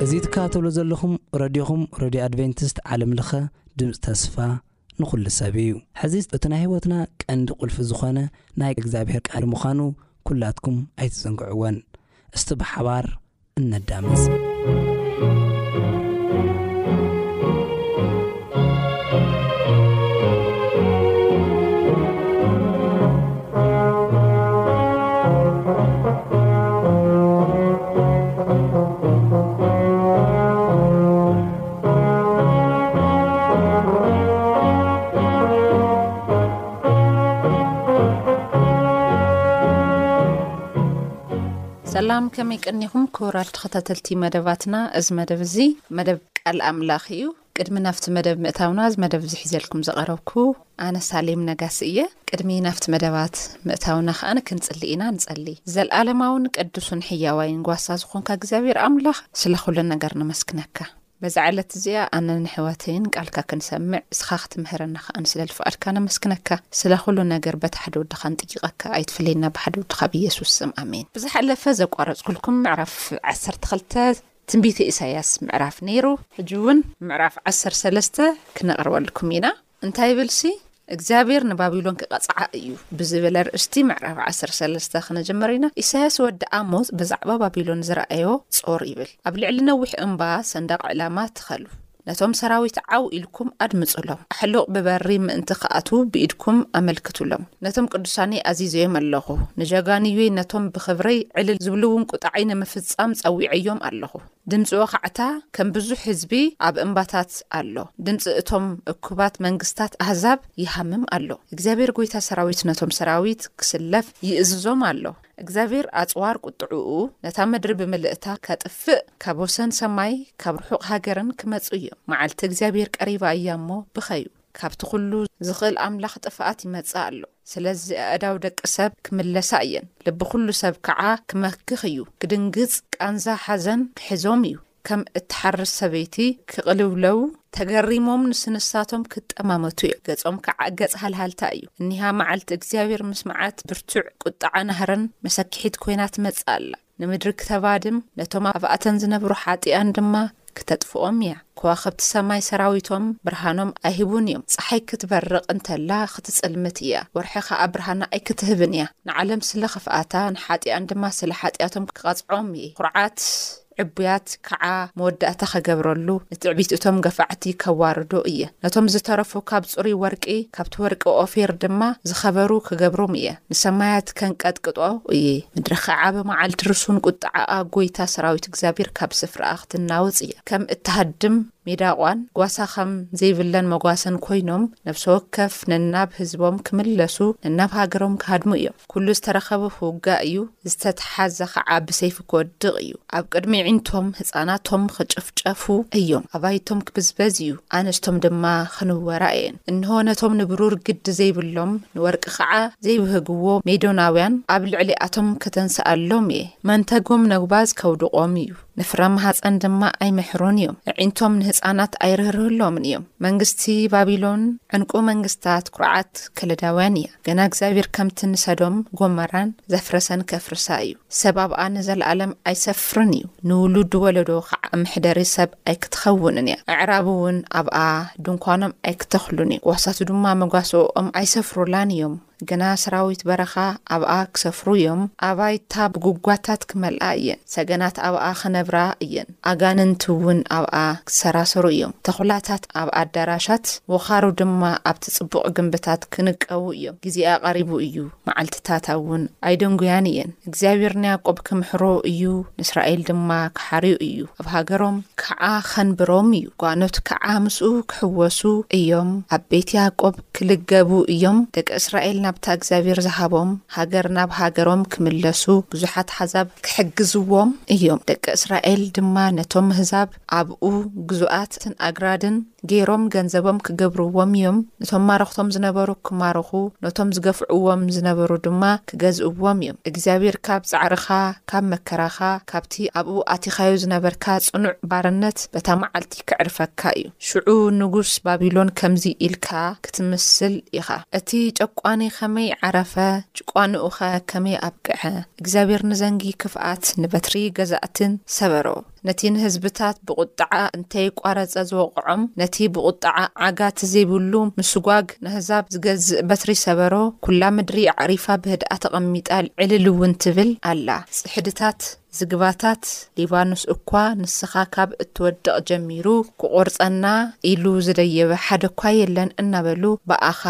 እዚ ትከታተልዎ ዘለኹም ረድዮኹም ረድዮ ኣድቨንቲስት ዓለም ለኸ ድምጺ ተስፋ ንኹሉ ሰብ እዩ። ሕዚ እቲ ናይ ህይወትና ቀንዲ ቁልፊ ዝኾነ ናይ እግዚኣብሔር ቃል ምዃኑ ኩላትኩም ኣይትዘንግዕዎን። እስቲ ብሓባር እነዳምፅ። ሰላም ከመይ ቀኒኹም ክቡራት ተኸታተልቲ መደባትና እዚ መደብ እዚ መደብ ቃል ኣምላኽ እዩ። ቅድሚ ናብቲ መደብ ምእታውና እዚ መደብ እዚ ሒዘልኩም ዝቐረብኩ ኣነ ሳሌም ነጋሲ እየ። ቅድሚ ናብቲ መደባት ምእታውና ከኣ ክንጽሊ ኢና ንጸሊ። ዘልኣለማውን ቅዱሱን ሕያዋይን ጓሳ ዝኾንካ እግዚኣብሔር ኣምላኽ ስለ ኩሉ ነገር ነመስግነካ። በዛ ዕለት እዚኣ ኣነን ኣሕዋተይን ቃልካ ክንሰምዕ እስኻ ክትምህረና ከኣ ንስለ ልፍቓድካ ነመስግነካ። ስለ ኩሉ ነገር በቲ ሓደ ወድኻ ንጥይቐካ ኣይትፍለየና ብሓደ ወድኻ ብየሱስ ስም ኣሜን። ብዝሓለፈ ዘቋረጽኩልኩም ምዕራፍ ዓሰርተ ክልተ ትንቢተ ኢሳይያስ ምዕራፍ ነይሩ። ሕጂ ውን ምዕራፍ ዓሰርተ ሰለስተ ክነቕርበልኩም ኢና። እንታይ ይብልሲ፣ እግዚኣብሔር ንባቢሎን ክቐጽዓ እዩ ብዝብል ኣርእስቲ ምዕራፍ ዓሰርተ ሰለስተ ክነጀምር ኢና። ኢሳይያስ ወዲ ኣሞጽ ብዛዕባ ባቢሎን ዝረኣዮ ጾር ይብል፣ ኣብ ልዕሊ ነዊሕ እምባ ሰንደቕ ዕላማ ትኸሉ። ነቶም ሰራዊት ዓው ኢልኩም ኣድምጹሎም፣ ኣሕሉቕ ብበሪ ምእንቲ ኺኣትዉ ብኢድኩም ኣመልክቱሎም። ነቶም ቅዱሳነይ ኣዚዘዮም ኣሎኹ፣ ንጀጋኑየይ ነቶም ብኽብረይ ዕልል ዚብሉውን ቍጥዓይ ንምፍጻም ጸዊዐዮም ኣሎኹ። ድምጺ ወኻዕታ ከም ብዙሕ ህዝቢ ኣብ እምባታት ኣሎ፣ ድምጺ እቶም እኩባት መንግስታት ኣህዛብ ይሃምም ኣሎ። እግዚኣብሄር ጐይታ ሰራዊት ነቶም ሰራዊት ኪስለፍ ይእዝዞም ኣሎ። እግዚኣብሄር ኣጽዋር ቍጥዕኡ ነታ ምድሪ ብምልእታ ኼጥፍእ፣ ካብ ወሰን ሰማይ፣ ካብ ርሑቕ ሃገርን ኪመጹ እዮም። መዓልቲ እግዚኣብሄር ቀሪባ እያ እሞ፣ ብኸዩ። ካብቲ ዅሉ ዚኽእል ኣምላኽ ጥፍኣት ይመጽእ ኣሎ። ስለዚ፣ ኣእዳው ደቂ ሰብ ኪምለሳ እየን፣ ልቢ ዅሉ ሰብ ከኣ ኪመክኽ እዩ፣ ኪድንግጽ፣ ቃንዛ ሓዘን ኪሕዞም እዩ። ከም እትሓርስ ሰበይቲ ኪቕልውለዉ፣ ተገሪሞም ንስ ንሳቶም ኪጠማመቱ እዮም፣ ገጾም ከኣ ገጽ ሃልሃልታ እዩ። እኒሃ መዓልቲ እግዚኣብሄር ምስ መዓት ብርቱዕ ቍጥዓ ናህርን መሰኪሒት ኰይና ትመጽእ ኣላ፣ ንምድሪ ክተባድም፣ ነቶም ኣብኣተን ዝነብሩ ሓጢኣን ድማ ክተጥፍኦም እያ። ከዋኽብቲ ሰማይ ሰራዊቶም ብርሃኖም ኣይህቡን እዮም፣ ጸሓይ ክትበርቕ እንተላ ኽትጽልምት እያ፣ ወርሒ ኸኣ ብርሃና ኣይክትህብን እያ። ንዓለም ስለ ኽፍኣታ፣ ንሓጢኣን ድማ ስለ ሓጢኣቶም ክቐጽዖም እየ። ዅርዓት ዕቡያት ክዓ መወዳእታ ክገብረሉ ንትዕቢት እቶም ገፋዕቲ ከዋርዶ እየ። ነቶም ዝተረፉ ካብ ጽሩይ ወርቂ ካብቲ ወርቂ ኦፊር ድማ ዝኸበሩ ክገብሮም እየ። ንሰማያት ከንቀጥቅጦ እየ፣ ምድሪ ኸዓ ብመዓልቲ ርሱን ቍጥዓኣ ጐይታ ሰራዊት እግዚኣብሄር ካብ ስፍራኣ ክትናወጽ እያ፣ ከም እትሃድም፣ ሚዳቋን ጓሳ ከም ዘይብለን መጓሰን ኮይኖም ነብሰ ወከፍ ነናብ ህዝቦም ክምለሱ ነናብ ሃገሮም ክሃድሙ እዮም። ኩሉ ዝተረኸበ ክውጋእ እዩ፣ ዝተትሓዘ ኸዓ ብሰይፊ ክወድቕ እዩ። ኣብ ቅድሚ ኣዒንቶም ህጻናቶም ክጭፍጨፉ እዮም፣ ኣባይቶም ክብዝበዝ እዩ፣ ኣንስቶም ድማ ክንወራ እየን። እንሆ ነቶም ንብሩር ግዲ ዘይብሎም ንወርቂ ኸዓ ዘይብህግዎ ሜዶናውያን ኣብ ልዕሊኣቶም ከተንስኣሎም እየ። መንተጎም ነጉባዝ ከውድቖም እዩ፣ ንፍረ ማህጸን ድማ ኣይምሕሩን እዮም፣ ኣዒንቶም ንህጻናት ኣይርህርህሎምን እዮም። መንግስቲ ባቢሎን ዕንቊ መንግስታት ኩርዓት ከለዳውያን እያ፣ ገና እግዚኣብሄር ከምቲ ንሰዶም ጎመራን ዘፍረሰን ከፍርሳ እዩ፣ ሰብ ኣብኣ ንዘለኣለም ኣይሰፍርን እዩ፣ ንውሉድ ወለዶ ኸዓ መሕደሪ ሰብ ኣይክትኸውንን እያ፣ ኣዕራብውን ኣብኣ ድንኳኖም ኣይክተኽሉን እዮም፣ ጓሳቱ ድማ መጓሰኦም ኣይሰፍሩላን እዮም። ግና ሰራዊት በረኻ ኣብኣ ክሰፍሩ እዮም፣ ኣባይታ ብጉጓታት ክመልኣ እየን፣ ሰገናት ኣብኣ ክነብራ እየን፣ ኣጋንንት እውን ኣብኣ ክሰራሰሩ እዮም፣ ተዅላታት ኣብ ኣዳራሻት፣ ወኻሩ ድማ ኣብቲ ጽቡቕ ግምብታት ክንቀዉ እዮም፣ ግዜኣ ቐሪቡ እዩ፣ መዓልትታታ እውን ኣይደንጐያን እየን፣ እግዚኣብሄር ንያእቆብ ክምሕሮ እዩ፣ ንእስራኤል ድማ ክሓርዮ እዩ፣ ኣብ ሃገሮም። ከዓ ኸንብሮም እዩ፣ ጓኖት ከዓ ምስኡ ክሕወሱ እዮም፣ ኣብ ቤት ያእቆብ። ክልገቡ እዮም ደቂ እስራኤል ናብታ እግዚኣብሄር ዝሃቦም ሃገር ናብ ሃገሮም ክምለሱ ብዙሓት ኣሕዛብ ክሕግዝዎም እዮም ደቂ እስራኤል ድማ ነቶም ኣህዛብ ኣብኡ ግዙኣትን ኣግራድን ገይሮም ገንዘቦም ክገብርዎም እዮም ነቶም ማረኽቶም ዝነበሩ ክማርኹ ነቶም ዝገፍዕዎም ዝነበሩ ድማ ክገዝእዎም እዮም እግዚኣብሄር ካብ ጻዕርኻ ካብ መከራኻ ካብቲ ኣብኡ ኣቲኻዮ ዝነበርካ ጽኑዕ ባርነት በታ መዓልቲ ከዕርፈካ እዩ። ሽዑ ንጉስ ባቢሎን ከምዚ ኢልካ ክትምስል ኢኻ፣ እቲ ጨቋኒ ኸመይ ዓረፈ? ጭቋንኡኸ ከመይ ኣብቅዐ? እግዚኣብሄር ንዘንጊ ክፍኣት፣ ንበትሪ ገዛእትን ሰበሮ። ነቲ ንህዝብታት ብቝጥዓ እንተይቋረጸ ዝወቕዖም፣ ነቲ ብቝጥዓ ዓጋቲ ዘይብሉ ምስጓግ ነህዛብ ዝገዝእ በትሪ ሰበሮ። ኵላ ምድሪ ኣዕሪፋ ብህድኣ ተቐሚጣ፣ ዕልል እውን ትብል ኣላ። ጽሕድታት ዝግባታት ሊባኖስ እኳ ንስኻ ካብ እትወድቕ ጀሚሩ ክቖርጸና ኢሉ ዝደየበ ሓደኳ የለን እናበሉ ብኣኻ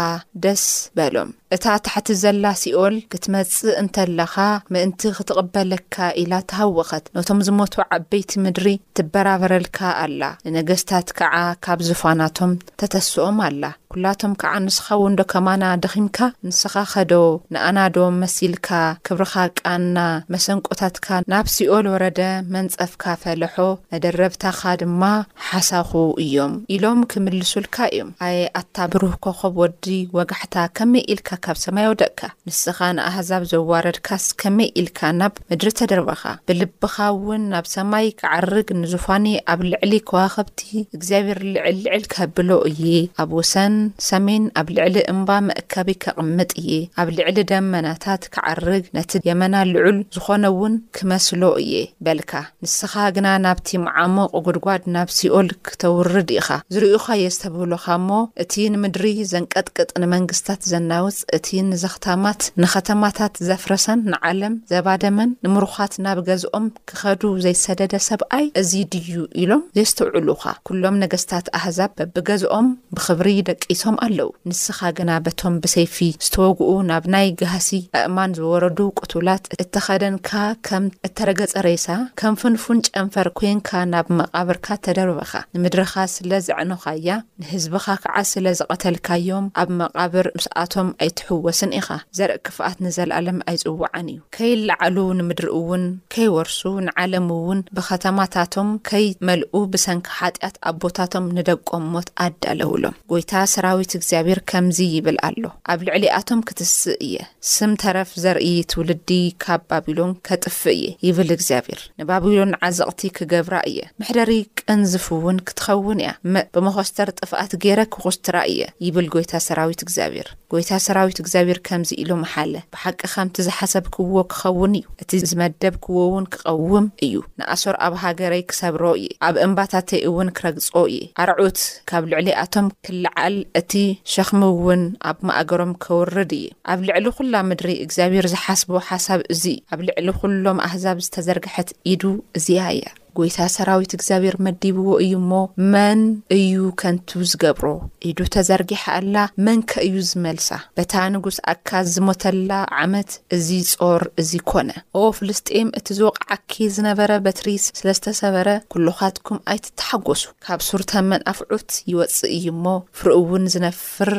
ደስ በሎም። እታ ታሕቲ ዘላ ሲኦል ክትመጽእ እንተለኻ ምእንቲ ክትቕበለካ ኢላ ተሃወኸት። ነቶም ዝሞቱ ዓበይቲ ምድሪ ትበራበረልካ ኣላ፣ ንነገስታት ከዓ ካብ ዝፋናቶም ተተስኦም ኣላ ኩላቶም ካዓ ንስኻ ውን ዶ ከማና ደኺምካ ንስኻ ኸዶ ንኣና ዶ መሲልካ ክብርኻ ቃና መሰንቆታትካ ናብ ሲኦል ወረደ መንፀፍካ ፈለሖ መደረብታኻ ድማ ሓሳኹ እዮም ኢሎም ክምልሱልካ እዮም ኣየ ኣታ ብሩህ ኮኾብ ወዲ ወጋሕታ ከመይ ኢልካ ካብ ሰማይ ወደቅካ ንስኻ ንኣህዛብ ዘዋረድካስ ከመይ ኢልካ ናብ ምድሪ ተደርበኻ፣ ብልብኻ እውን ናብ ሰማይ ክዓርግ፣ ንዙፋንይ ኣብ ልዕሊ ከዋኸብቲ እግዚኣብሔር ልዕል ልዕል ከብሎ እየ፣ ኣብ ወሰን ሰሜን ኣብ ልዕሊ እምባ መእከቢ ከቕምጥ እየ፣ ኣብ ልዕሊ ደመናታት ክዓርግ፣ ነቲ የመና ልዑል ዝኾነ እውን ክመስሎ እየ፣ በልካ። ንስኻ ግና ናብቲ መዓሙቕ ጕድጓድ፣ ናብ ሲኦል ክተውርድ ኢኻ። ዝርእዩኻ የስተብህሉኻ እሞ፣ እቲ ንምድሪ ዘንቀጥቅጥ፣ ንመንግስታት ዘናውጽ፣ እቲ ንዘኽታማት፣ ንኸተማታት ዘፍረሰን ንዓለም ዘባደመን፣ ንምሩኻት ናብ ገዝኦም ክኸዱ ዘይሰደደ ሰብኣይ እዚ ድዩ? ኢሎም ዜስተውዕሉኻ። ኵሎም ነገስታት ኣህዛብ በብገዝኦም ብኽብሪ ደቂሶም ኣለዉ፣ ንስኻ ግና በቶም ብሰይፊ ዝተወግኡ፣ ናብ ናይ ጋህሲ ኣእማን ዝወረዱ ቅቱላት፣ እተኸደንካ ከም እተረገጸ ሬሳ ከም ፍንፉን ጨንፈር ኰንካ ናብ መቓብርካ ተደርበኻ። ንምድርኻ ስለ ዘዕኖኻያ ንህዝብኻ ከኣ ስለ ዝቐተልካዮም ኣብ መቓብር ምስኣቶም ኣይትሕወስን ኢኻ። ዘርኢ ክፍኣት ንዘለኣለም ኣይጽውዓን እዩ። ከይለዓሉ ንምድሪ'ውን ከይወርሱ ንዓለም'ውን ብኸተማታቶም ከይመልኡ ብሰንኪ ሓጢኣት ኣቦታቶም ንደቆም ሞት ኣዳለዉሎም። ጐይታ ሰራዊት እግዚኣብሔር ከምዚ ይብል ኣሎ ኣብ ልዕሊኣቶም ክትስእ እየ። ስም ተረፍ ዘርኢ ትውልዲ ካብ ባቢሎን ከጥፍእ እየ ይብል እግዚኣብሄር። ንባቢሎን ዓዘቕቲ ክገብራ እየ፣ መሕደሪ ቅንዝፍውን ክትኸውን እያ፣ መ ብመኾስተር ጥፍኣት ገይረ ክኹስትራ እየ ይብል ጐይታ ሰራዊት እግዚኣብሄር። ጐይታ ሰራዊት እግዚኣብሄር ከምዚ ኢሉ መሓለ፣ ብሓቂ ኸምቲ ዝሓሰብክዎ ክኸውን እዩ። እቲ ዝመደብክዎ እውን ክቐውም እዩ፣ ንኣሶር ኣብ ሃገረይ ክሰብሮ እየ፣ ኣብ እምባታተይ እውን ክረግጾ እየ፣ ኣርዑት ካብ ልዕሊኣቶም ክለዓል፣ እቲ ሸኽሚ እውን ኣብ ማእገሮም ከውርድ እየ። ኣብ ልዕሊ ዅላ ምድሪ እግዚኣብሄር ዝሓስቦ ሓሳብ እዚ እዩ፣ ኣብ ልዕሊ ዅሎም ኣህዛብ ዝተዘርግሐት ኢዱ እዚኣ እያ። ጐይታ ሰራዊት እግዚኣብሔር መዲብዎ እዩ እሞ መን እዩ ከንቱ ዝገብሮ? ኢዱ ተዘርጊሓ ኣላ መንከ እዩ ዝመልሳ? በታ ንጉሥ ኣካዝ ዝሞተላ ዓመት እዚ ጾር እዚ ኮነ። ኦ ፍልስጥኤም እቲ ዝወቕዓኪ ዝነበረ በትሪስ ስለ ዝተሰበረ ኵልኻትኩም ኣይትተሓጐሱ። ካብ ሱር ተመን ኣፍዑት ይወጽእ እዩ እሞ ፍሪኡውን ዝነፍር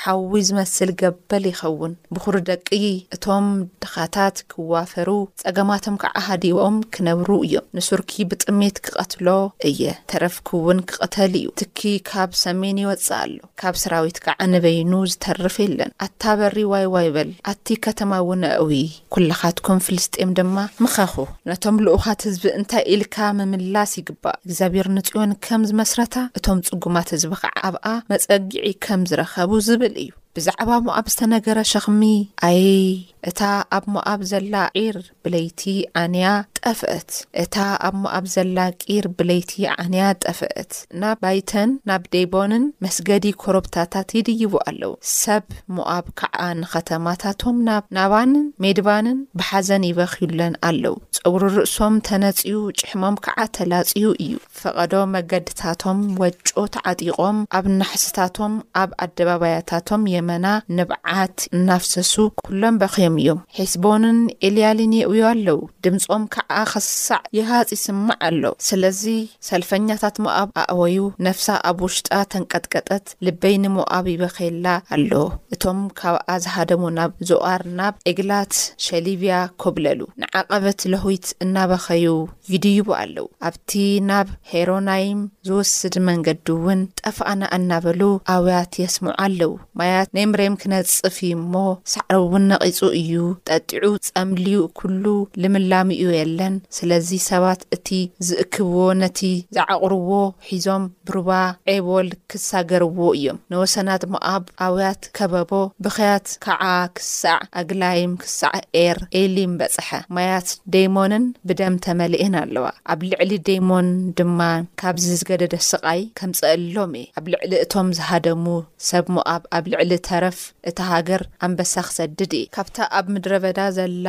ሓዊ ዝመስል ገበል ይኸውን ብኹሪ ደቅይ እቶም ድኻታት ክዋፈሩ ጸገማቶም ክዓ ሃዲኦም ክነብሩ እዮም ንሱርኪ ብጥሜት ክቀትሎ እየ ተረፍ ክውን ክቅተል እዩ ትኪ ካብ ሰሜን ይወጽእ ኣሎ ካብ ስራዊት ክዓ ንበይኑ ዝተርፍ የለን ኣታ በሪ ዋይ ዋይ በል ኣቲ ከተማ ውን ኣእውይ ኵላኻትኩም ፍልስጥኤም ድማ ምኸኹ። ነቶም ልኡኻት ህዝቢ እንታይ ኢልካ ምምላስ ይግባእ፣ እግዚኣብሄር ንጽዮን ከም ዝመስረታ፣ እቶም ጽጉማት ህዝቢ ኸኣ ኣብኣ መጸግዒ ከም ዝረኸቡ ዝብል እዩ። ብዛዕባ ሞኣብ ዝተነገረ ሸኽሚ። ኣይይ! እታ ኣብ ሞኣብ ዘላ ዒር ብለይቲ ዓንያ ጠፍእት፣ እታ ኣብ ሞኣብ ዘላ ቂር ብለይቲ ዓንያ ጠፍእት። ናብ ባይተን ናብ ዴቦንን መስገዲ ኮረብታታት ይድይቡ ኣለዉ። ሰብ ሞኣብ ከኣ ንኸተማታቶም ናብ ናባንን ሜድባንን ብሓዘን ይበኽዩለን ኣለዉ። ጸጕሪ ርእሶም ተነጺዩ፣ ጭሕሞም ከኣ ተላጽዩ እዩ። ፈቐዶ መገድታቶም ወጮ ተዓጢቖም፣ ኣብ ናሕስታቶም ኣብ ኣደባባያታቶም የመና ንብዓት እናፍሰሱ ኵሎም በኽዮም እዮም። ሔስቦንን ኤልያሊን የእውዩ ኣለዉ፣ ድምጾም ከኣ ኽሳዕ የሃጽ ይስማዕ ኣሎ። ስለዚ ሰልፈኛታት ሞኣብ ኣእወዩ፣ ነፍሳ ኣብ ውሽጣ ተንቀጥቀጠት፣ ልበይ ንሞኣብ ይበኽየላ ኣሎ። እቶም ካብኣ ዝሃደሙ ናብ ዞኣር፣ ናብ ዔግላት ሸሊቭያ ኰብለሉ፣ ንዓቐበት ለሁይት እናበኸዩ ይድይቡ ኣለዉ። ኣብቲ ናብ ሖሮናይም ዝወስድ መንገዲውን፣ ጠፋእና እናበሉ ኣውያት የስምዑ ኣለዉ። ማያት ኔምሬም ክነጽፍ እዩ እሞ ሳዕሪ ውን ነቂጹ እዩ ጠጢዑ ጸምልዩ ኩሉ ልምላሚኡ የለን ስለዚ ሰባት እቲ ዝእክብዎ ነቲ ዝዓቁርዎ ሒዞም ብሩባ ዔቦል ክሳገርዎ እዮም ንወሰናት ሞኣብ ኣውያት ከበቦ ብኽያት ካዓ ክሳዕ ኣግላይም ክሳዕ ዔር ኤሊም በጸሐ ማያት ዴሞንን ብደም ተመሊኤን ኣለዋ ኣብ ልዕሊ ዴሞን ድማ ካብዚ ዝገደደ ስቃይ ከምጸእሎም እየ ኣብ ልዕሊ እቶም ዝሃደሙ ሰብ ሞኣብ ኣብ ልዕሊ ተረፍ እታ ሃገር ኣንበሳ ኺሰድድ እዩ። ካብታ ኣብ ምድረ በዳ ዘላ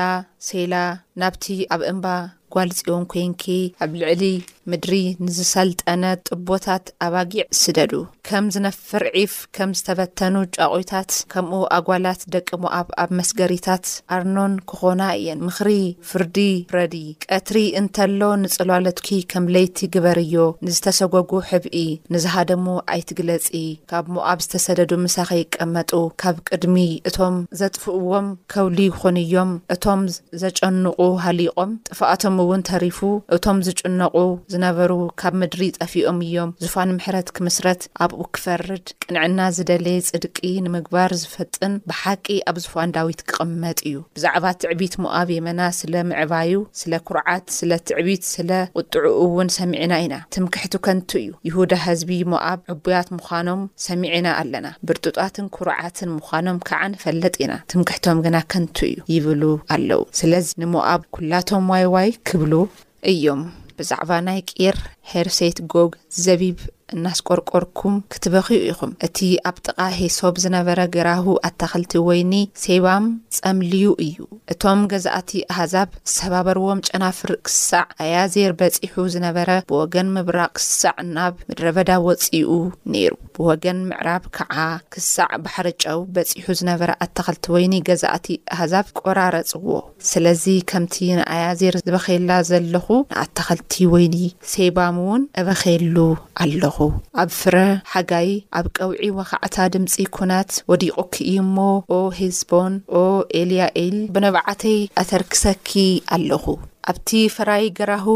ሴላ፣ ናብቲ ኣብ እምባ ጓል ጽዮን ኴንኪ ኣብ ልዕሊ ምድሪ ንዝሰልጠነ ጥቦታት ኣባጊዕ ስደዱ። ከም ዝነፍር ዒፍ፣ ከም ዝተበተኑ ጫቝታት፣ ከምኡ ኣጓላት ደቂ ሞኣብ ኣብ መስገሪታት ኣርኖን ኪዀና እየን። ምኽሪ ፍርዲ ፍረዲ ቀትሪ እንተሎ ንጽሏሎትኪ ከም ለይቲ ግበርዮ ንዝተሰጐጉ ሕብኢ ንዝሃደሙ ኣይትግለጺ ካብ ሞኣብ ዝተሰደዱ ምሳኺ ይቀመጡ ካብ ቅድሚ እቶም ዘጥፍእዎም ከውሊ ይኹንዮም እቶም ዘጨንቑ ሃሊቖም ጥፍኣቶምውን ተሪፉ እቶም ዝጭነቑ ዝነበሩ ካብ ምድሪ ጠፊኦም እዮም ዙፋን ምሕረት ክምስረት ኣብኡ ክፈርድ ቅንዕና ዝደሌ ጽድቂ ንምግባር ዝፈጥን ብሓቂ ኣብ ዙፋን ዳዊት ክቕመጥ እዩ። ብዛዕባ ትዕቢት ሞኣብ የመና ስለ ምዕባዩ፣ ስለ ኩርዓት፣ ስለ ትዕቢት፣ ስለ ቝጥዕኡ እውን ሰሚዕና ኢና። ትምክሕቱ ከንቱ እዩ። ይሁዳ ህዝቢ ሞኣብ ዕቡያት ምዃኖም ሰሚዕና ኣለና፣ ብርጡጣትን ኩሩዓትን ምዃኖም ከኣ ንፈልጥ ኢና፣ ትምክሕቶም ግና ከንቱ እዩ ይብሉ ኣለዉ። ስለዚ ንሞኣብ ኵላቶም ዋይ ዋይ ክብሉ እዮም ብዛዕባ ናይ ቂር ሔርሴት ጎግ ዘቢብ እናስቆርቆርኩም ክትበኽዩ ኢኹም እቲ ኣብ ጥቓ ሔሶብ ዝነበረ ገራሁ ኣታኽልቲ ወይኒ ሴባም ጸምልዩ እዩ እቶም ገዛእቲ ኣህዛብ ዝሰባበርዎም ጨናፍር ክሳዕ ኣያዜር በጺሑ ዝነበረ ብወገን ምብራቕ ክሳዕ ናብ ምድረበዳ ወጺኡ ነይሩ ብወገን ምዕራብ ከዓ ክሳዕ ባሕሪ ጨው በጺሑ ዝነበረ ኣታኽልቲ ወይኒ ገዛእቲ ኣህዛብ ቆራረጽዎ ስለዚ ከምቲ ንኣያዜር ዝበኽየላ ዘለኹ፣ ንኣታኽልቲ ወይኒ ሴባምውን እበኽየሉ ኣለኹ። ኣብ ፍረ ሓጋይ፣ ኣብ ቀውዒ ወኻዕታ ድምጺ ኲናት ወዲቑኪ እዩ እሞ፣ ኦ ሄስቦን፣ ኦ ኤልያኢል፣ ብንብዓተይ ኣተርክሰኪ ኣለኹ፣ ኣብቲ ፈራዪ ገራሁ፣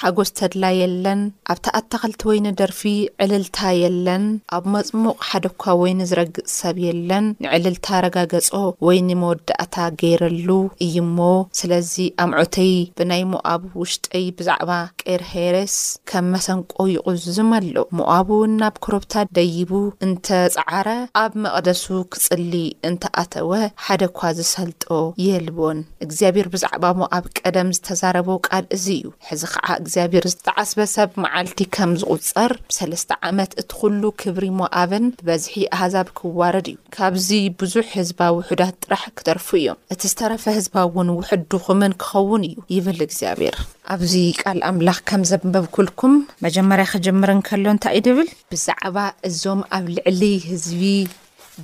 ሓጎስ ተድላ የለን ኣብታ ኣታኽልቲ ወይኒ ደርፊ ዕልልታ የለን ኣብ መጽሙቕ ሓደኳ ወይኒ ዝረግጽ ሰብ የለን ንዕልልታ ረጋገጾ ወይኒ መወዳእታ ገይረሉ እዩሞ ስለዚ ኣምዖተይ ብናይ ሞኣብ ውሽጠይ ብዛዕባ ቂርሔሬስ ከም መሰንቆ ይቑዝም ኣሎ ሞኣብውን ናብ ኮረብታ ደይቡ እንተ ጸዓረ ኣብ መቕደሱ ክጽሊ እንተ ኣተወ ሓደኳ ዝሰልጦ የልቦን። እግዚኣብሔር ብዛዕባ ሞኣብ ቀደም ዝተዛረቦ ቃል እዚ እዩ። ሕዚ ኸዓ እግዚኣብሔር ዝተዓስበ ሰብ መዓልቲ ከም ዝቑጸር ብሰለስተ ዓመት እቲ ኹሉ ክብሪ ሞኣብን ብበዝሒ ኣህዛብ ክዋረድ እዩ። ካብዚ ብዙሕ ህዝባ ውሑዳት ጥራሕ ክተርፉ እዮም። እቲ ዝተረፈ ህዝባ እውን ውሑድ ድኹምን ክኸውን እዩ ይብል እግዚኣብሔር። ኣብዚ ቃል ኣምላኽ ከም ዘንበብኩልኩም መጀመርያ ክጅምር እንከሎ እንታይ እዩ ድብል? ብዛዕባ እዞም ኣብ ልዕሊ ህዝቢ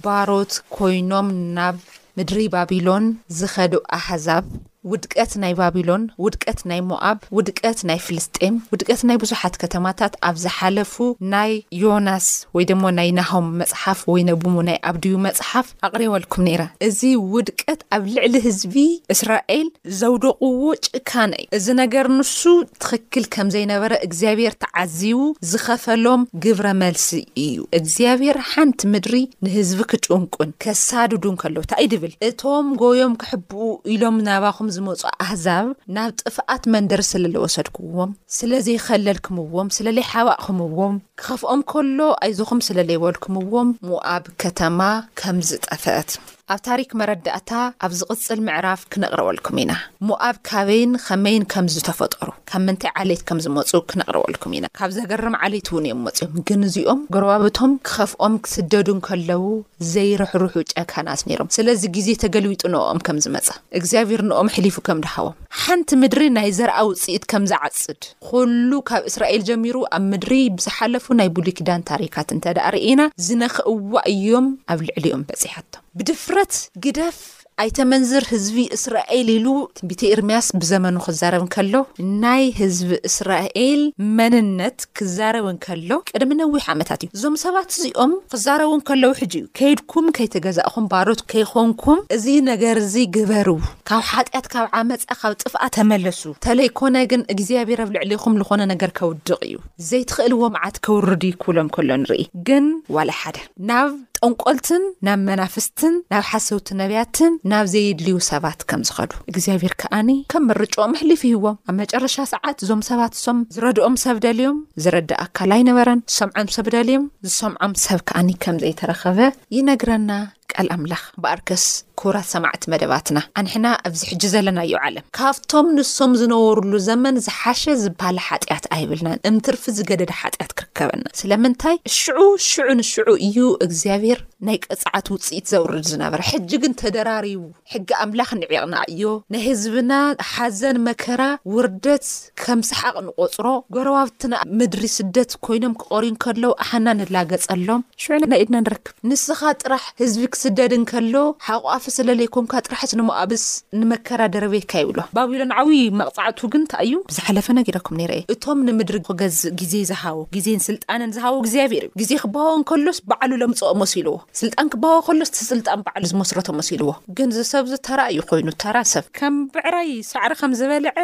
ባሮት ኰይኖም ናብ ምድሪ ባቢሎን ዝኸዱ ኣህዛብ፣ ውድቀት ናይ ባቢሎን፣ ውድቀት ናይ ሞኣብ፣ ውድቀት ናይ ፍልስጤም፣ ውድቀት ናይ ብዙሓት ከተማታት ኣብ ዝሓለፉ ናይ ዮናስ ወይ ደሞ ናይ ናሆም መጽሓፍ ወይ ነብሙ ናይ ኣብድዩ መጽሓፍ ኣቕሪበልኩም ነይረ። እዚ ውድቀት ኣብ ልዕሊ ህዝቢ እስራኤል ዘውደቕዎ ጭካነ እዩ። እዚ ነገር ንሱ ትኽክል ከም ዘይነበረ እግዚኣብሄር ተዓዚቡ ዝኸፈሎም ግብረ መልሲ እዩ። እግዚኣብሄር ሓንቲ ምድሪ ንህዝቢ ክጭንቁን ከሳድዱን ከለዉ ታይ ድብል? እቶም ጎዮም ክሕብኡ ኢሎም ናባኹም ዝመጹ ኣህዛብ ናብ ጥፍኣት መንደር ስለለወሰድኩዎም፣ ስለዘይኸለልክምዎም፣ ስለለይሓባእክምዎም፣ ክኸፍኦም ከሎ ኣይዞኹም ስለለይበልክምዎም ሞኣብ ከተማ ከም ዝጠፍአት። ኣብ ታሪክ መረዳእታ ኣብ ዝቅጽል ምዕራፍ ክነቅርበልኩም ኢና። ሞኣብ ካበይን ኸመይን ከም ዝተፈጠሩ ካብ ምንታይ ዓሌት ከም ዝመጹ ክነቅርበልኩም ኢና። ካብ ዘገርም ዓሌት ውን እዮም መጺኦም ግን እዚኦም ጎረባብቶም ክኸፍኦም ክስደዱ እንከለዉ ዘይርሕሩሑ ጨካናት ኔሮም ስለዚ ግዜ ተገልቢጡ ንኦም ከም ዝመጸ እግዚኣብሄር ንኦም ሐሊፉ ከም ድሃቦም ሓንቲ ምድሪ ናይ ዘርኣ ውጺኢት ከም ዝዓጽድ ኹሉ ካብ እስራኤል ጀሚሩ ኣብ ምድሪ ብዝሓለፉ ናይ ብሉይ ኪዳን ታሪካት እንተድኣ ርኢና ዝነክእዋ እዮም ኣብ ልዕሊኦም በጺሓቶም። ብድፍረት ግደፍ ኣይተመንዝር ህዝቢ እስራኤል ኢሉ ትንቢተ ኤርምያስ ብዘመኑ ክዛረብ እንከሎ፣ ናይ ህዝቢ እስራኤል መንነት ክዛረብ እንከሎ ቅድሚ ነዊሕ ዓመታት እዩ። እዞም ሰባት እዚኦም ክዛረቡ እንከለዉ ሕጂ እዩ። ከይድኩም ከይተገዛእኹም ባሮት ከይኮንኩም እዚ ነገርዚ ግበሩ። ካብ ሓጢኣት ካብ ዓመጻ ካብ ጥፍኣት ተመለሱ ተለይ ኮነ ግን እግዚኣብሔር ኣብ ልዕሌኹም ልኾነ ነገር ከውድቕ እዩ ዘይትኽእልዎ መዓት ከውርድ እዩ ክብሎም ከሎ ንርኢ ግን ዋላ ሓደ ናብ ጠንቆልትን ናብ መናፍስትን ናብ ሓሰውቲ ነቢያትን ናብ ዘየድልዩ ሰባት ከም ዝኸዱ እግዚኣብሔር ከኣኒ ከም ምርጭኦም ኣሕሊፉ ይህዎም ኣብ መጨረሻ ሰዓት እዞም ሰባት እሶም ዝረድኦም ሰብ ደልዮም ዝረድእ ኣካል ኣይነበረን ዝሰምዖም ሰብ ደልዮም ዝሰምዖም ሰብ ከኣኒ ከም ዘይተረኸበ ይነግረና ቃል ኣምላኽ ብኣርከስ ክቡራት ሰማዕቲ መደባትና ኣንሕና ኣብዚ ሕጂ ዘለናዮ ዓለም ካብቶም ንሶም ዝነበሩሉ ዘመን ዝሓሸ ዝባለ ሓጥያት ኣይብልናን እምትርፊ ዝገደደ ሓጥያት ክርከበና ስለምንታይ ሽዑ ሽዑ ንሽዑ እዩ እግዚኣብሔር ናይ ቅጽዓት ውጽኢት ዘውርድ ዝነበረ ሕጂ ግን ተደራሪቡ ሕጊ ኣምላኽ ንዒቕናዮ ናይ ህዝብና ሓዘን መከራ ውርደት ከም ሰሓቕ ንቖጽሮ ጎረባብትና ኣብ ምድሪ ስደት ኮይኖም ክቐርዩ እንከለዉ ኣሓና ንላገጸሎም ሽዑ ናይ ኢድና ንረክብ ንስኻ ጥራሕ ህዝቢ ክስደድ እንከሎ ሓቛፊ ስለ ለይኮንካ ጥራሕስ ንሞኣብስ ንመከራ ደርበየካ ይብሎ ባቢሎን ዓብዪ መቕጻዕቱ ግን ታይ እዩ ብዝሓለፈ ነጊረኩም ነይረ እየ እቶም ንምድሪ ክገዝእ ግዜ ዝሃቦ ግዜን ስልጣንን ዝሃቦ እግዚኣብሔር እዩ ግዜ ክባሃዎ እንከሎስ ባዕሉ ለምጽኦ መሲልዎ ስልጣን ክባወ ከሎስ እቲ ስልጣን ባዕሉ ዝመስረቶ መሲልዎ ግን እዚ ሰብዚ ተራ እዩ ኮይኑ ተራ ሰብ። ከም ብዕራይ ሳዕሪ ከም ዝበልዐ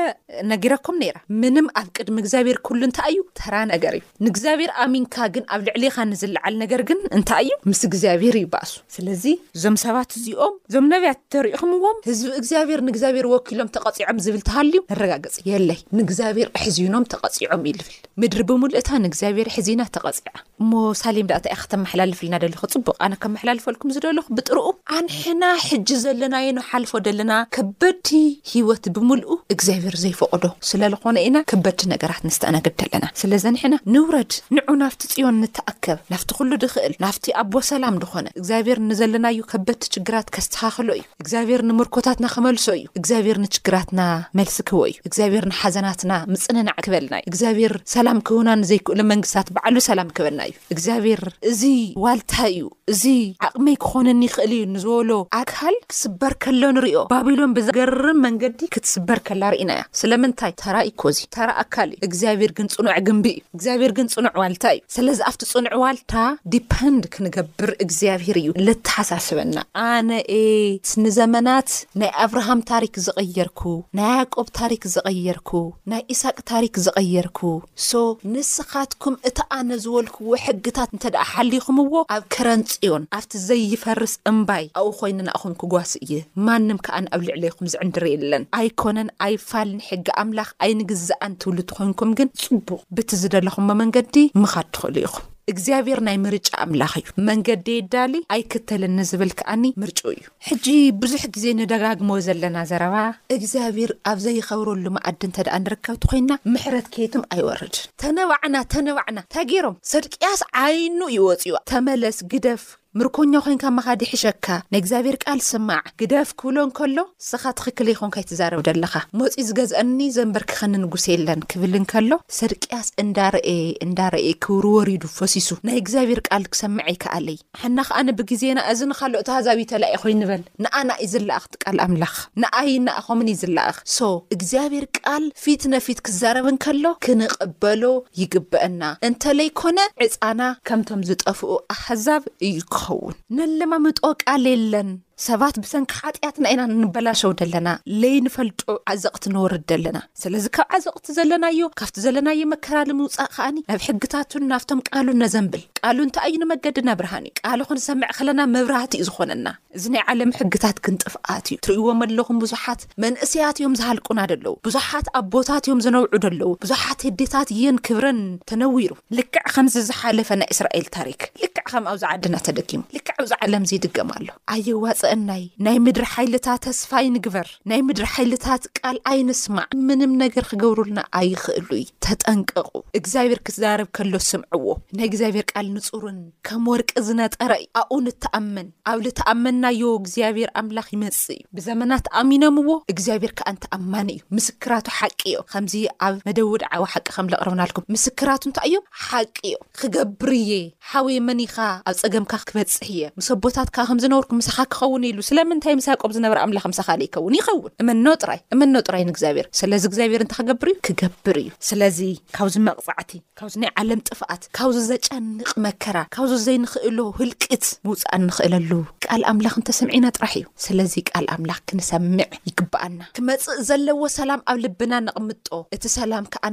ነጊረኩም ነይረ ምንም ኣብ ቅድሚ እግዚኣብሔር ኩሉ እንታይ እዩ ተራ ነገር እዩ ንእግዚኣብሔር ኣሚንካ ግን ኣብ ልዕሌኻ ንዝለዓል ነገር ግን እንታይ እዩ ምስ እግዚኣብሔር እዩ ባእሱ ስለዚ እዞም ሰባት እዚኦም እዞም ነብያት ተሪእኽምዎም ህዝቢ እግዚኣብሔር ንእግዚኣብሔር ወኪሎም ተቐጺዖም ዝብል ተሃልዩ ነረጋግጽ የለይ ንእግዚኣብሔር ኣሕዚኖም ተቐጺዖም እዩ ልብል ምድሪ ብምልእታ ንእግዚኣብሔር ኣሕዚና ተቐጺዓ እሞ ሳሌም ድኣ እንታይ ኢኪ ክተመሓላልፍልና ደለኪ ጽቡቅ ኣነ ከመሓላልፈልኩም ዝደለኩ ብጥርኡ ኣንሕና ሕጂ ዘለናዮ ንሓልፎ ደለና ከበድቲ ሂወት ብምልኡ እግዚኣብሔር ዘይፈቆዶ ስለ ልኮነ ኢና ከበድቲ ነገራት ነስተኣናግድ ደለና ስለ ዘንሕና ንውረድ ንዑ ናብቲ ጽዮን ንተኣከብ ናብቲ ኩሉ ድክእል ናብቲ ኣቦ ሰላም ድኮነ እግዚኣብሔር ንዘለናዩ ከበድቲ ችግራት ከስተካክሎ እዩ። እግዚኣብሔር ንምርኮታትና ክመልሶ እዩ እግዚኣብሔር ንችግራትና መልሲ ክህቦ እዩ እግዚኣብሔር ንሓዘናትና ምፅንናዕ ክበልና እዩ እግዚኣብሔር ሰላም ክህቡና ንዘይክእሉ መንግስታት ባዕሉ ሰላም ክህበና እዩ እግዚኣብሔር እዚ ዋልታይ እዩ እዚ ዓቅመይ ክኾነኒ ይኽእል እዩ ንዝበሎ ኣካል ክስበር ከሎ ንሪኦ ባቢሎን ብዘገርም መንገዲ ክትስበር ከላ ርኢና እያ ስለምንታይ ተራ እኮ እዚ ተራ ኣካል እዩ እግዚኣብሔር ግን ፅኑዕ ግንቢ እዩ እግዚኣብሔር ግን ፅኑዕ ዋልታ እዩ ስለዚ ኣብቲ ጽኑዕ ዋልታ ዲፐንድ ክንገብር እግዚኣብሄር እዩ ለተሓሳስበና። ኣነ እየ ንዘመናት ናይ ኣብርሃም ታሪክ ዝቀየርኩ ናይ ያዕቆብ ታሪክ ዝቀየርኩ ናይ ኢሳቅ ታሪክ ዝቀየርኩ so ንስካትኩም እቲ ኣነ ዝወልክዎ ሕግታት እንተደኣ ሓሊኩምዎ ኣብ ከረን ጽዮን ኣብቲ ዘይፈርስ እምባይ ኣብኡ ኮይነ ንኣኹም ክጓሲ እየ ማንም ከኣ ኣብ ልዕሌኩም ዝዕንድር የለን ኣይኮነን ኣይፋልን ሕጊ ኣምላክ ኣይንግዛኣን ትብሉ ተኮንኩም ግን ጽቡቅ ብቲ ዝደለኹሞ መንገዲ ምኻድ ትኽእሉ ኢኹም። እግዚኣብሔር ናይ ምርጫ ኣምላኽ እዩ። መንገዲ ይዳሊ ኣይክተልን ንዝብል ከኣኒ ምርጭኡ እዩ። ሕጂ ብዙሕ ግዜ ንደጋግሞ ዘለና ዘረባ እግዚኣብሔር ኣብ ዘይኸብረሉ መኣዲ እንተድኣ ንርከብ ትኾይንና ምሕረት ከየትም ኣይወርድን። ተነባዕና ተነባዕና እንታይ ገይሮም ሰድቅያስ ዓይኑ እዩ ወጺኡ ተመለስ ግደፍ ምርኮኛ ኮይንካ ምኻድ ይሕሸካ ናይእግዚኣብሔር ቃል ስማዕ ግደፍ ክብሎ እንከሎ እስኻ ትኽክል ዘይኮንካይ ትዛረብ ደለኻ መፅዩ ዝገዝኣኒ ዘምበርክኸኒ ንጉስ የለን ክብል እንከሎ ሰድቅያስ እንዳረኤ እንዳረኤ ክብሩ ወሪዱ ፈሲሱ ናይ እግዚኣብሔር ቃል ክሰምዕ ኣይከኣለይ። ሓና ከኣ ብግዜና እዚ ንካልኦት ኣህዛብ እዩ ተላኢኹ ኣይንበል ንኣና እዩ ዝለኣኽ። ቃላት ቃል ኣምላኽ ንኣይን ንኣኹምን እዩ ዝላኣኽ so እግዚኣብሔር ቃል ፊት ነፊት ክዛረብ እንከሎ ክንቕበሎ ይግበእና እንተለይ ኮነ ዕጻና ከምቶም ዝጠፍኡ ኣሕዛብ እዩ ክኸውን ነለማምጦ ቃል የለን ሰባት ብሰንኪ ሓጢኣትና ኢና ንበላሸው ደለና ለይ ንፈልጦ ዓዘቕቲ ንወርድ ደለና ስለዚ ካብ ዓዘቕቲ ዘለናዮ ካብቲ ዘለናዮ መከራ ንምውጻእ ከኣኒ ናብ ሕግታቱን ናብቶም ቃሉን ነዘንብል ቃሉ እንታይ እዩ ንመገድና ብርሃን እዩ ቃሉ ክንሰምዕ ከለና መብራህቲ እዩ ዝኾነና እዚ ናይ ዓለም ሕግታት ግን ጥፍኣት እዩ ትርእይዎም ኣለኹም ብዙሓት መንእሰያት እዮም ዝሃልቁና ደለዉ ብዙሓት ኣቦታት እዮም ዝነብዑ ደለዉ ብዙሓት የዴታት እየን ክብረን ተነዊሩ ልክዕ ከምዚ ዝሓለፈ ናይ እስራኤል ታሪክ ልክዕ ከም ኣብዚ ዓድና ተደጊሙ ልክዕ ኣብዚ ዓለም እዚ ይድገም ኣሎ ኣየዋጸእናይ ናይ ምድሪ ሓይልታት ተስፋ ይንግበር ናይ ምድሪ ሓይልታት ቃል ኣይንስማዕ ምንም ነገር ክገብሩልና ኣይኽእሉይ ተጠንቀቁ እግዚኣብሔር ክዛረብ ከሎ ስምዕዎ ናይ እግዚኣብሔር ቃል ንጹርን ከም ወርቂ ዝነጠረ እዩ፣ ኣብኡ ንተኣመን፣ ኣብ ልተኣመንናዮ እግዚኣብሄር ኣምላኽ ይመጽእ እዩ። ብዘመናት ኣሚኖምዎ፣ እግዚኣብሄር ከኣን ተኣማኒ እዩ፣ ምስክራቱ ሓቂ እዮም። ከምዚ ኣብ መደብወድዓዊ ሓቂ ከም ለቕረብናልኩም፣ ምስክራቱ እንታይ እዮም? ሓቂ እዮም። ክገብር እየ፣ ሓወይ መን ኢኻ? ኣብ ጸገምካ ክበጽሕ እየ፣ ምስ ኣቦታትካ ከም ዝነበርኩ ምሳኻ ክኸውን እየ ኢሉ፣ ስለምንታይ ምስ ያእቆብ ዝነበረ ኣምላኽ ምሳኻ ለይከውን? ይኸውን። እመኖ ጥራይ፣ እመኖ ጥራይ ንእግዚኣብሄር። ስለዚ እግዚኣብሄር እንታይ ክገብር እዩ? ክገብር እዩ። ስለዚ ካብዚ መቕጻዕቲ ካብዚ ናይ ዓለም ጥፍኣት፣ ካብዚ ዘጨንቕ መከራ፣ ካብዚ ዘይንኽእሎ ህልቂት ምውጻእ እንኽእለሉ ቃል ኣምላኽ እንተሰምዒና ጥራሕ እዩ። ስለዚ ቃል ኣምላኽ ክንሰምዕ ይግብኣና። ክመጽእ ዘለዎ ሰላም ኣብ ልብና ነቕምጦ። እቲ ሰላም ከኣ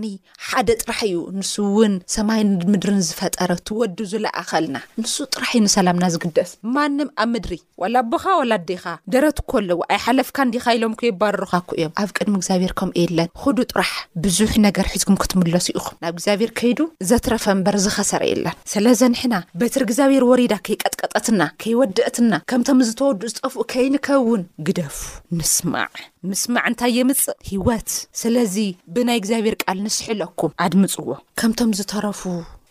ሓደ ጥራሕ እዩ፣ ንሱ እውን ሰማይን ምድርን ዝፈጠረ እቲ ወዱ ዝለኣኸልና። ንሱ ጥራሕ እዩ ንሰላምና ዝግደስ። ማንም ኣብ ምድሪ። ዋላ ኣቦኻ ዋላ ኣዴኻ ደረት እኮ ኣለዎ ኣይሓለፍካን ዲኻ ኢሎም ከየባርሩኻ እኮ እዮም ኣብ ቅድሚ እግዚኣብሔር ከምኡ የለን ኹዱ ጥራሕ ብዙሕ ነገር ሒዝኩም ክትምለሱ ኢኹም ናብ እግዚኣብሔር ከይዱ ዘትረፈ እምበር ዝኸሰረ የለን ሰለዘ ንሕና በትሪ እግዚኣብሔር ወሪዳ ከይቀጥቀጠትና ከይወደእትና ከምቶም ዝተወድኡ ዝጠፍኡ ከይንከውን ግደፉ ንስማዕ ምስማዕ እንታይ የምፅእ ህይወት ስለዚ ብናይ እግዚኣብሔር ቃል ንስሕለኩም ኣድምፅዎ። ከምቶም ዝተረፉ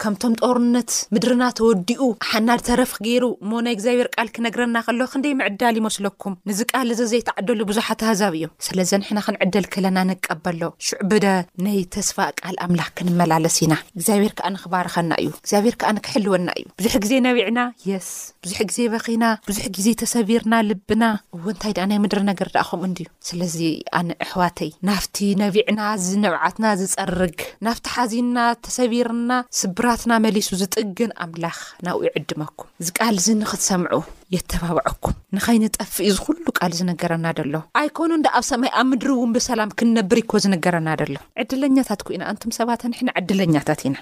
ከምቶም ጦርነት ምድርና ተወዲኡ ሓናድ ተረፍ ገይሩ እሞ ናይ እግዚኣብሔር ቃል ክነግረና ከሎ ክንደይ ምዕዳል ይመስለኩም ንዚ ቃል እዚ ዘይተዓደሉ ብዙሓት ኣህዛብ እዮም ስለዚ ንሕና ክንዕደል ከለና ንቀበሎ ሽዑ ብደ ነይ ተስፋ ቃል ኣምላክ ክንመላለስ ኢና እግዚኣብሔር ከዓ ንክባርኸና እዩ እግዚኣብሔር ከዓ ንክሕልወና እዩ ብዙሕ ግዜ ነቢዕና የስ ብዙሕ ግዜ በኺና ብዙሕ ግዜ ተሰቢርና ልብና እወ እንታይ ደኣ ናይ ምድሪ ነገር ደኣ ከምኡ እንድዩ ስለዚ ኣነ እሕዋተይ ናፍቲ ነቢዕና ዝንብዓትና ዝጸርግ ናፍቲ ሓዚንና ተሰቢርና ስብራትና መሊሱ ዝጥግን ኣምላኽ ናብኡ ይዕድመኩም እዚ ቃል እዚ ንክትሰምዑ የተባብዐኩም ንኸይንጠፍእ እዩ ዝኩሉ ቃል ዝነገረና ደሎ ኣይኮኑን ዳኣብ ሰማይ ኣብ ምድሪ እውን ብሰላም ክንነብር ይኮ ዝነገረና ደሎ ዕድለኛታት ኩኢና ኣንቱም ሰባት ንሕና ዕድለኛታት ኢና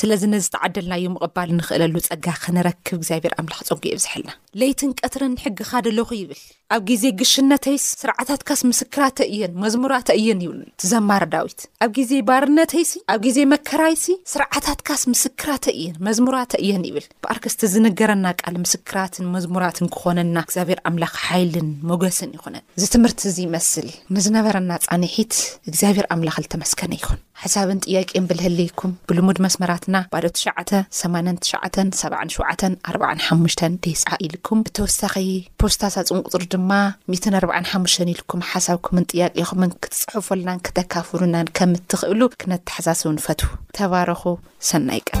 ስለዚ ነዚ ተዓደልናዩ ምቕባል ንኽእለሉ ጸጋ ክነረክብ እግዚኣብሔር ኣምላኽ ጸጉ የብዝሐልና ለይትን ቀትርን ሕግኻ ደለኹ ይብል ኣብ ግዜ ግሽነተይስ፣ ስርዓታትካስ ምስክራተይ እየን፣ መዝሙራተይ እየን ይብል እቲ ዘማሪ ዳዊት። ኣብ ግዜ ባርነተይሲ፣ ኣብ ግዜ መከራይሲ፣ ስርዓታትካስ ምስክራተይ እየን፣ መዝሙራተይ እየን ይብል። እምበኣርከስ እቲ ዝንገረና ቃል ምስክራትን መዝሙራትን ክኾነና እግዚኣብሔር ኣምላኽ ሓይልን ሞገስን ይኹነን። እዚ ትምህርቲ'ዚ ይመስል። ንዝነበረና ጻንሒት እግዚኣብሔር ኣምላኽ ልተመስገነ ይኹን። ሓሳብን ጥያቄን ብልህልይኩም ብልሙድ መስመራትና ባዶ ትሽዓተ፣ ሰማንያን ትሽዓተን፣ ሰባዓን ሽውዓተን፣ ኣርባዓን ሓሙሽተን ዴስዓ ኢልኩም ብተወሳኺ ፖስታ ሳጹን ቁጽሪ ድማ ሚእትን ኣርባዓን ሓሙሽተን ኢልኩም ሓሳብኩምን ጥያቄኹምን ክትጽሑፉልናን ክተካፉሉናን ከምትኽእሉ ክነተሓሳስብ ንፈትው። ተባረኹ። ሰናይ ቀን።